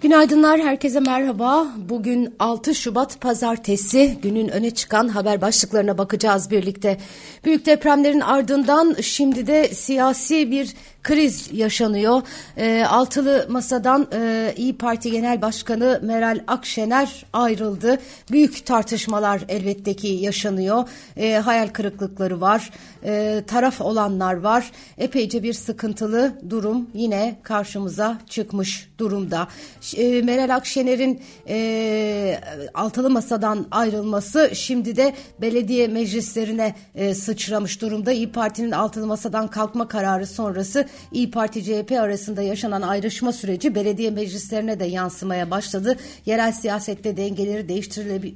Günaydınlar, herkese merhaba. Bugün 6 Şubat Pazartesi günün öne çıkan haber başlıklarına bakacağız birlikte. Büyük depremlerin ardından şimdi de siyasi bir kriz yaşanıyor. E, altılı masadan e, İyi Parti Genel Başkanı Meral Akşener ayrıldı. Büyük tartışmalar elbette ki yaşanıyor. E, hayal kırıklıkları var. E, taraf olanlar var. Epeyce bir sıkıntılı durum yine karşımıza çıkmış durumda. E, Meral Akşener'in e, altılı masadan ayrılması şimdi de belediye meclislerine e, sıçramış durumda. İyi Parti'nin altılı masadan kalkma kararı sonrası İyi Parti CHP arasında yaşanan ayrışma süreci belediye meclislerine de yansımaya başladı. Yerel siyasette dengeleri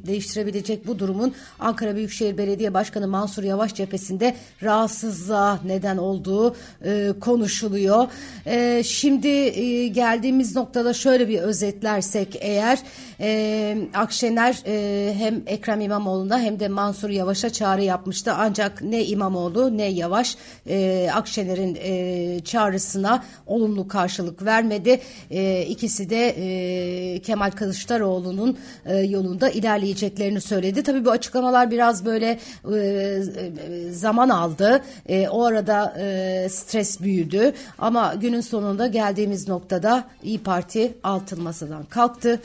değiştirebilecek bu durumun Ankara Büyükşehir Belediye Başkanı Mansur Yavaş cephesinde rahatsızlığa neden olduğu e, konuşuluyor. E, şimdi e, geldiğimiz noktada şöyle bir özetlersek eğer e, Akşener e, hem Ekrem İmamoğlu'na hem de Mansur Yavaş'a çağrı yapmıştı. Ancak ne İmamoğlu ne Yavaş e, Akşener'in e, çağrısına olumlu karşılık vermedi. E, ikisi de e, Kemal Kılıçdaroğlu'nun e, yolunda ilerleyeceklerini söyledi. Tabii bu açıklamalar biraz böyle e, zaman aldı. E, o arada e, stres büyüdü. Ama günün sonunda geldiğimiz noktada İyi Parti altın masadan kalktı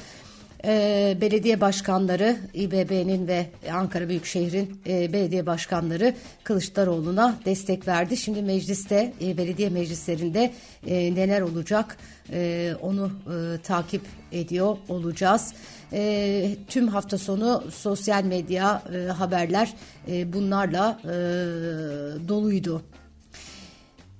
e, belediye başkanları İBB'nin ve Ankara Büyükşehir'in e, belediye başkanları Kılıçdaroğlu'na destek verdi. Şimdi mecliste e, belediye meclislerinde e, neler olacak e, onu e, takip ediyor olacağız. E, tüm hafta sonu sosyal medya e, haberler e, bunlarla e, doluydu.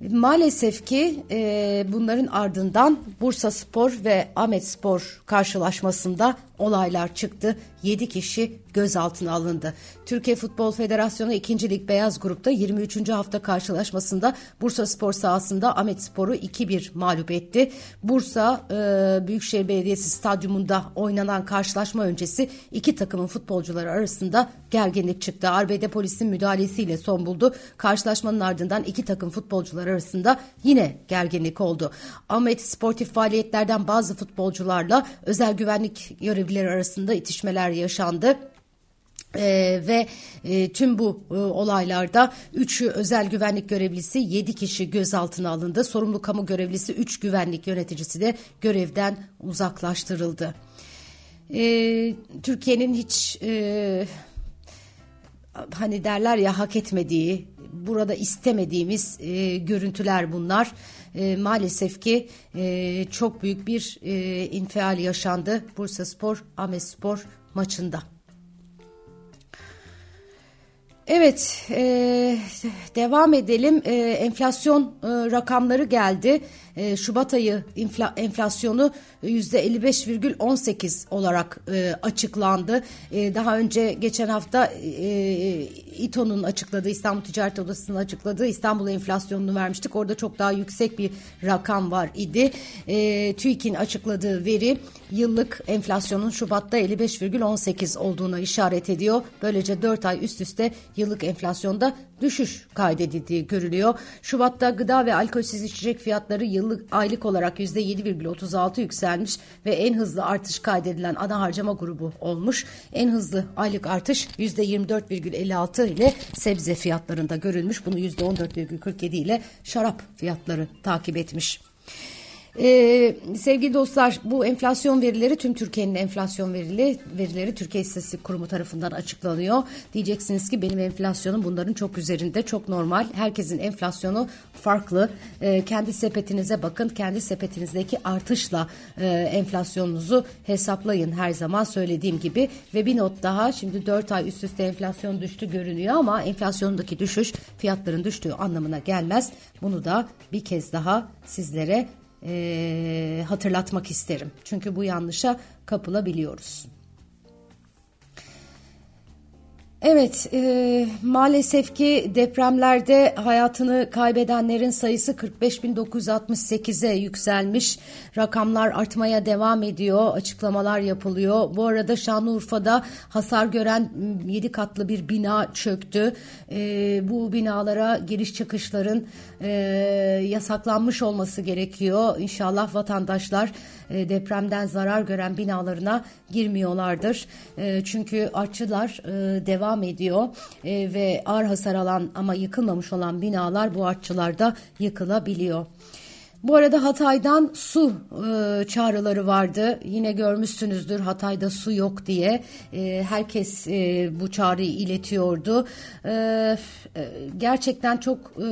Maalesef ki e, bunların ardından Bursa Spor ve Ahmet Spor karşılaşmasında olaylar çıktı. 7 kişi gözaltına alındı. Türkiye Futbol Federasyonu 2. Lig Beyaz Grup'ta 23. hafta karşılaşmasında Bursa Spor sahasında Ahmet Spor'u 2-1 mağlup etti. Bursa e, Büyükşehir Belediyesi stadyumunda oynanan karşılaşma öncesi iki takımın futbolcuları arasında gerginlik çıktı. Arbede polisin müdahalesiyle son buldu. Karşılaşmanın ardından iki takım futbolcular arasında yine gerginlik oldu. Ahmet sportif faaliyetlerden bazı futbolcularla özel güvenlik görevlileri arasında itişmeler yaşandı. Ee, ve e, tüm bu e, olaylarda 3 özel güvenlik görevlisi 7 kişi gözaltına alındı. Sorumlu kamu görevlisi 3 güvenlik yöneticisi de görevden uzaklaştırıldı. Ee, Türkiye'nin hiç e, hani derler ya hak etmediği, burada istemediğimiz e, görüntüler bunlar. E, maalesef ki e, çok büyük bir e, infial yaşandı Bursa Spor, Ahmet Spor maçında. Evet, e, devam edelim. E, enflasyon e, rakamları geldi. E, Şubat ayı infla, enflasyonu %55,18 olarak e, açıklandı. E, daha önce geçen hafta e, İTO'nun açıkladığı, İstanbul Ticaret Odası'nın açıkladığı İstanbul enflasyonunu vermiştik. Orada çok daha yüksek bir rakam var idi. E, TÜİK'in açıkladığı veri yıllık enflasyonun Şubat'ta 55,18 olduğuna işaret ediyor. Böylece 4 ay üst üste yıllık enflasyonda düşüş kaydedildiği görülüyor. Şubat'ta gıda ve alkolsüz içecek fiyatları yıllık aylık olarak %7,36 yükselmiş ve en hızlı artış kaydedilen ana harcama grubu olmuş. En hızlı aylık artış %24,56 ile sebze fiyatlarında görülmüş. Bunu %14,47 ile şarap fiyatları takip etmiş. Ee, sevgili dostlar bu enflasyon verileri tüm Türkiye'nin enflasyon verileri, verileri Türkiye İstatistik Kurumu tarafından açıklanıyor. Diyeceksiniz ki benim enflasyonum bunların çok üzerinde çok normal. Herkesin enflasyonu farklı. Ee, kendi sepetinize bakın. Kendi sepetinizdeki artışla e, enflasyonunuzu hesaplayın her zaman söylediğim gibi. Ve bir not daha şimdi 4 ay üst üste enflasyon düştü görünüyor ama enflasyondaki düşüş fiyatların düştüğü anlamına gelmez. Bunu da bir kez daha sizlere e, hatırlatmak isterim. Çünkü bu yanlışa kapılabiliyoruz. Evet, e, maalesef ki depremlerde hayatını kaybedenlerin sayısı 45.968'e yükselmiş. Rakamlar artmaya devam ediyor, açıklamalar yapılıyor. Bu arada Şanlıurfa'da hasar gören 7 katlı bir bina çöktü. E, bu binalara giriş çıkışların e, yasaklanmış olması gerekiyor. İnşallah vatandaşlar e, depremden zarar gören binalarına girmiyorlardır. E, çünkü artçılar e, devam ediyor ve ağır hasar alan ama yıkılmamış olan binalar bu artçılarda yıkılabiliyor. Bu arada Hatay'dan su e, çağrıları vardı. Yine görmüşsünüzdür Hatay'da su yok diye. E, herkes e, bu çağrıyı iletiyordu. E, e, gerçekten çok e,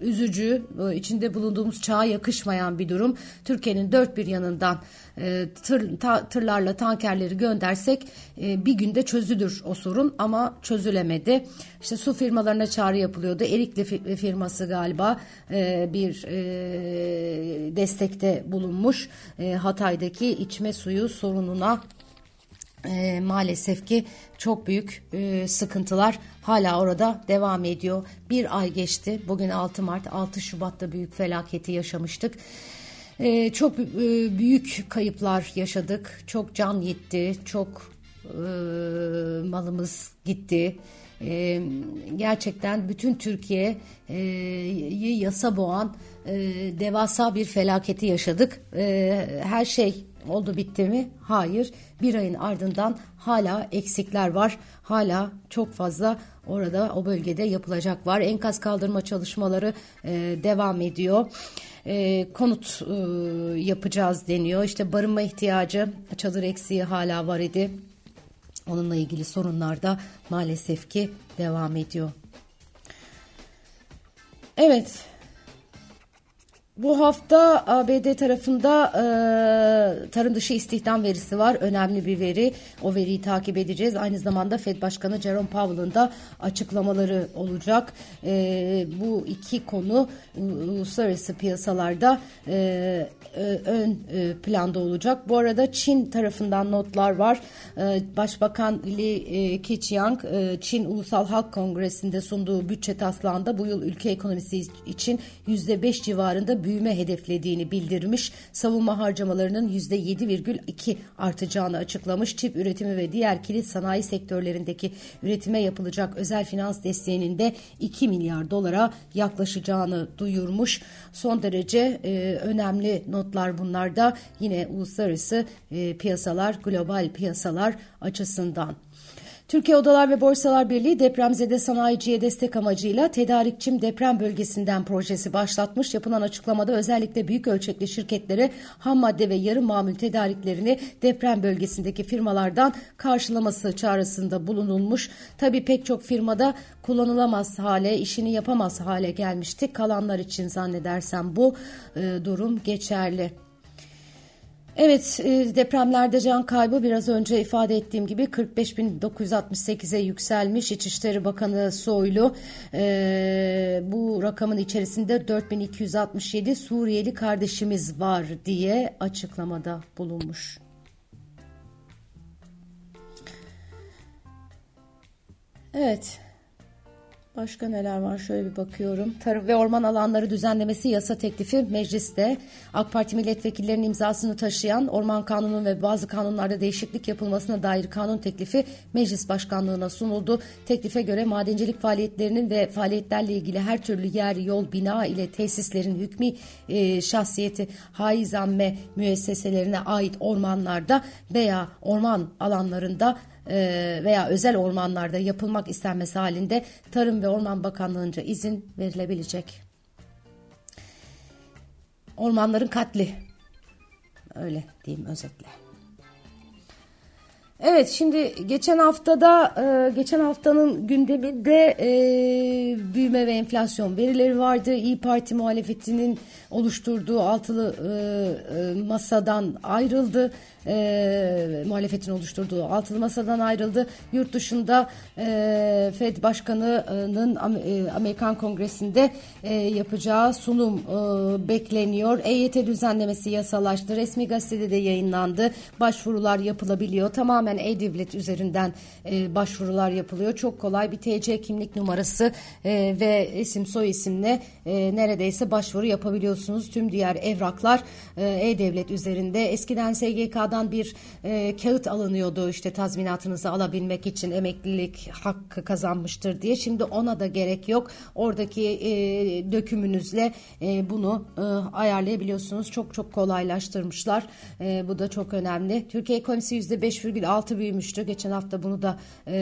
üzücü, e, içinde bulunduğumuz çağa yakışmayan bir durum. Türkiye'nin dört bir yanından e, tır, ta, tırlarla tankerleri göndersek e, bir günde çözülür o sorun ama çözülemedi. İşte su firmalarına çağrı yapılıyordu. Erikli firması galiba e, bir e, destekte bulunmuş. E, Hatay'daki içme suyu sorununa e, maalesef ki çok büyük e, sıkıntılar hala orada devam ediyor. Bir ay geçti. Bugün 6 Mart, 6 Şubat'ta büyük felaketi yaşamıştık. E, çok e, büyük kayıplar yaşadık. Çok can gitti. Çok e, malımız gitti. E, gerçekten bütün Türkiye'yi e, yasa boğan e, devasa bir felaketi yaşadık. E, her şey oldu bitti mi? Hayır. Bir ayın ardından hala eksikler var. Hala çok fazla orada o bölgede yapılacak var. Enkaz kaldırma çalışmaları e, devam ediyor. E, konut e, yapacağız deniyor. İşte barınma ihtiyacı, çadır eksiği hala var idi. Onunla ilgili sorunlar da maalesef ki devam ediyor. Evet, bu hafta ABD tarafında e, tarım dışı istihdam verisi var. Önemli bir veri. O veriyi takip edeceğiz. Aynı zamanda Fed Başkanı Jerome Powell'ın da açıklamaları olacak. E, bu iki konu uluslararası piyasalarda e, e, ön e, planda olacak. Bu arada Çin tarafından notlar var. E, Başbakan Li Keqiang Çin Ulusal Halk Kongresi'nde sunduğu bütçe taslağında bu yıl ülke ekonomisi için %5 civarında büyüme hedeflediğini bildirmiş. Savunma harcamalarının %7,2 artacağını açıklamış. Çip üretimi ve diğer kilit sanayi sektörlerindeki üretime yapılacak özel finans desteğinin de 2 milyar dolara yaklaşacağını duyurmuş. Son derece e, önemli notlar bunlar da yine uluslararası e, piyasalar, global piyasalar açısından. Türkiye Odalar ve Borsalar Birliği depremzede sanayiciye destek amacıyla Tedarikçim Deprem Bölgesinden projesi başlatmış. Yapılan açıklamada özellikle büyük ölçekli şirketlere ham madde ve yarı mamül tedariklerini deprem bölgesindeki firmalardan karşılaması çağrısında bulunulmuş. Tabi pek çok firmada kullanılamaz hale, işini yapamaz hale gelmişti. Kalanlar için zannedersem bu e, durum geçerli. Evet e, depremlerde can kaybı biraz önce ifade ettiğim gibi 45.968'e yükselmiş. İçişleri Bakanı Soylu e, bu rakamın içerisinde 4267 Suriyeli kardeşimiz var diye açıklamada bulunmuş. Evet Başka neler var şöyle bir bakıyorum. Tarım ve orman alanları düzenlemesi yasa teklifi mecliste AK Parti milletvekillerinin imzasını taşıyan orman kanunu ve bazı kanunlarda değişiklik yapılmasına dair kanun teklifi meclis başkanlığına sunuldu. Teklife göre madencilik faaliyetlerinin ve faaliyetlerle ilgili her türlü yer, yol, bina ile tesislerin hükmü e, şahsiyeti haizamme müesseselerine ait ormanlarda veya orman alanlarında veya özel ormanlarda yapılmak istenmesi halinde Tarım ve Orman Bakanlığı'nca izin verilebilecek. Ormanların katli. Öyle diyeyim özetle. Evet şimdi geçen haftada e, geçen haftanın gündeminde e, büyüme ve enflasyon verileri vardı. İyi Parti muhalefetinin oluşturduğu altılı e, masadan ayrıldı e, muhalefetin oluşturduğu altılı masadan ayrıldı. Yurt dışında e, Fed Başkanı'nın e, Amerikan Kongresi'nde e, yapacağı sunum e, bekleniyor. EYT düzenlemesi yasalaştı. Resmi gazetede de yayınlandı. Başvurular yapılabiliyor. Tamam tamamen e-devlet üzerinden e, başvurular yapılıyor. Çok kolay bir TC kimlik numarası e, ve isim soy isimle e, neredeyse başvuru yapabiliyorsunuz. Tüm diğer evraklar e, e-devlet üzerinde. Eskiden SGK'dan bir e, kağıt alınıyordu işte tazminatınızı alabilmek için emeklilik hakkı kazanmıştır diye. Şimdi ona da gerek yok. Oradaki e, dökümünüzle e, bunu e, ayarlayabiliyorsunuz. Çok çok kolaylaştırmışlar. E, bu da çok önemli. Türkiye ekonomisi %5,6 büyümüştü. Geçen hafta bunu da e,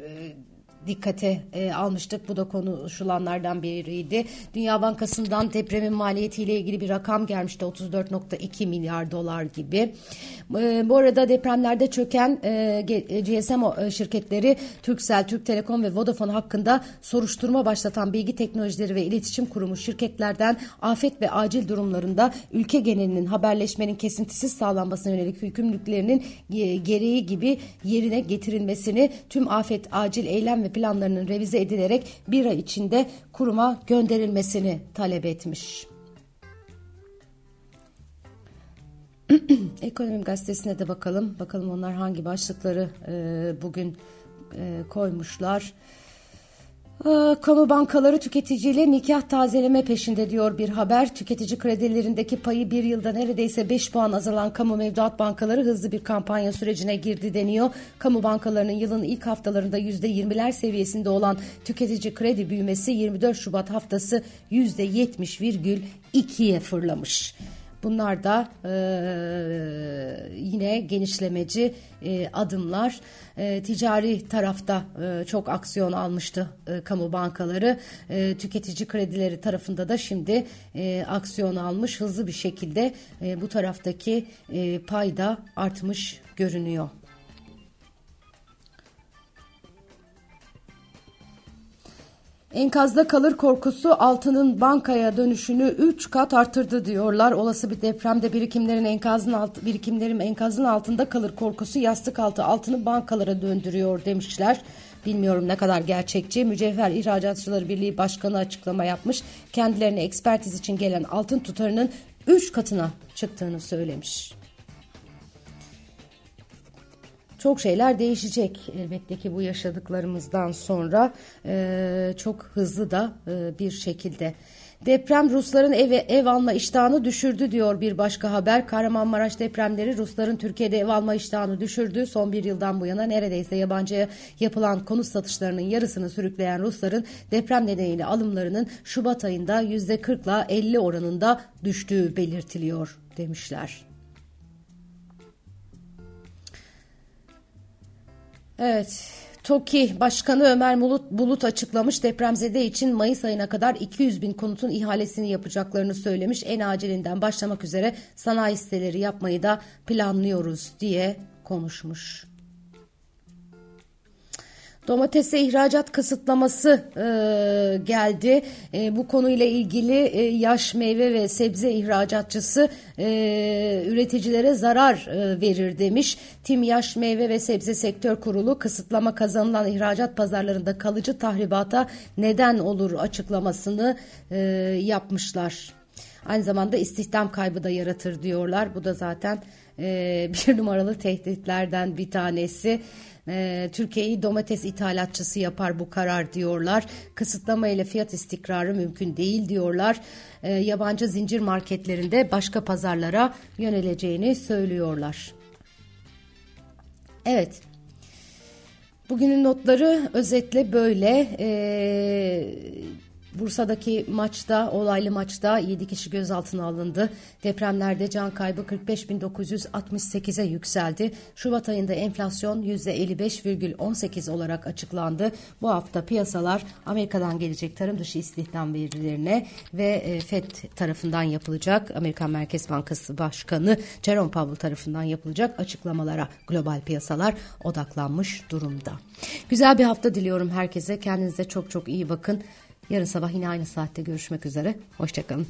e, dikkate e, almıştık. Bu da konuşulanlardan biriydi. Dünya Bankası'ndan depremin maliyetiyle ilgili bir rakam gelmişti. 34.2 milyar dolar gibi. E, bu arada depremlerde çöken e, GSM e, şirketleri Turkcell, Türk Telekom ve Vodafone hakkında soruşturma başlatan Bilgi Teknolojileri ve İletişim Kurumu şirketlerden afet ve acil durumlarında ülke genelinin haberleşmenin kesintisiz sağlanmasına yönelik yükümlülüklerinin gereği gibi yerine getirilmesini tüm afet, acil eylem ve planlarının revize edilerek bir ay içinde kuruma gönderilmesini talep etmiş. Ekonomi gazetesine de bakalım. Bakalım onlar hangi başlıkları e, bugün e, koymuşlar. Ee, kamu bankaları tüketiciyle nikah tazeleme peşinde diyor bir haber. Tüketici kredilerindeki payı bir yılda neredeyse 5 puan azalan kamu mevduat bankaları hızlı bir kampanya sürecine girdi deniyor. Kamu bankalarının yılın ilk haftalarında %20'ler seviyesinde olan tüketici kredi büyümesi 24 Şubat haftası %70,2'ye fırlamış. Bunlar da e, yine genişlemeci e, adımlar. E, ticari tarafta e, çok aksiyon almıştı e, kamu bankaları. E, tüketici kredileri tarafında da şimdi e, aksiyon almış. Hızlı bir şekilde e, bu taraftaki e, payda artmış görünüyor. Enkazda kalır korkusu altının bankaya dönüşünü 3 kat arttırdı diyorlar. Olası bir depremde birikimlerin enkazın alt, birikimlerin enkazın altında kalır korkusu yastık altı altını bankalara döndürüyor demişler. Bilmiyorum ne kadar gerçekçi. Mücevher İhracatçıları Birliği Başkanı açıklama yapmış. Kendilerine ekspertiz için gelen altın tutarının 3 katına çıktığını söylemiş. Çok şeyler değişecek elbette ki bu yaşadıklarımızdan sonra e, çok hızlı da e, bir şekilde. Deprem Rusların ev, ev alma iştahını düşürdü diyor bir başka haber. Kahramanmaraş depremleri Rusların Türkiye'de ev alma iştahını düşürdü. Son bir yıldan bu yana neredeyse yabancıya yapılan konut satışlarının yarısını sürükleyen Rusların deprem nedeniyle alımlarının Şubat ayında %40 ile 50 oranında düştüğü belirtiliyor demişler. Evet. TOKİ Başkanı Ömer Bulut, Bulut açıklamış depremzede için Mayıs ayına kadar 200 bin konutun ihalesini yapacaklarını söylemiş. En acilinden başlamak üzere sanayi siteleri yapmayı da planlıyoruz diye konuşmuş. Domatese ihracat kısıtlaması e, geldi. E, bu konuyla ilgili e, yaş meyve ve sebze ihracatçısı e, üreticilere zarar e, verir demiş. Tim Yaş Meyve ve Sebze Sektör Kurulu kısıtlama kazanılan ihracat pazarlarında kalıcı tahribata neden olur açıklamasını e, yapmışlar. Aynı zamanda istihdam kaybı da yaratır diyorlar. Bu da zaten e, bir numaralı tehditlerden bir tanesi. E, Türkiye'yi domates ithalatçısı yapar bu karar diyorlar. Kısıtlama ile fiyat istikrarı mümkün değil diyorlar. E, yabancı zincir marketlerinde başka pazarlara yöneleceğini söylüyorlar. Evet. Bugünün notları özetle böyle. Ee, Bursa'daki maçta, olaylı maçta 7 kişi gözaltına alındı. Depremlerde can kaybı 45.968'e yükseldi. Şubat ayında enflasyon %55,18 olarak açıklandı. Bu hafta piyasalar Amerika'dan gelecek tarım dışı istihdam verilerine ve e, FED tarafından yapılacak Amerikan Merkez Bankası Başkanı Jerome Powell tarafından yapılacak açıklamalara global piyasalar odaklanmış durumda. Güzel bir hafta diliyorum herkese. Kendinize çok çok iyi bakın. Yarın sabah yine aynı saatte görüşmek üzere. Hoşçakalın.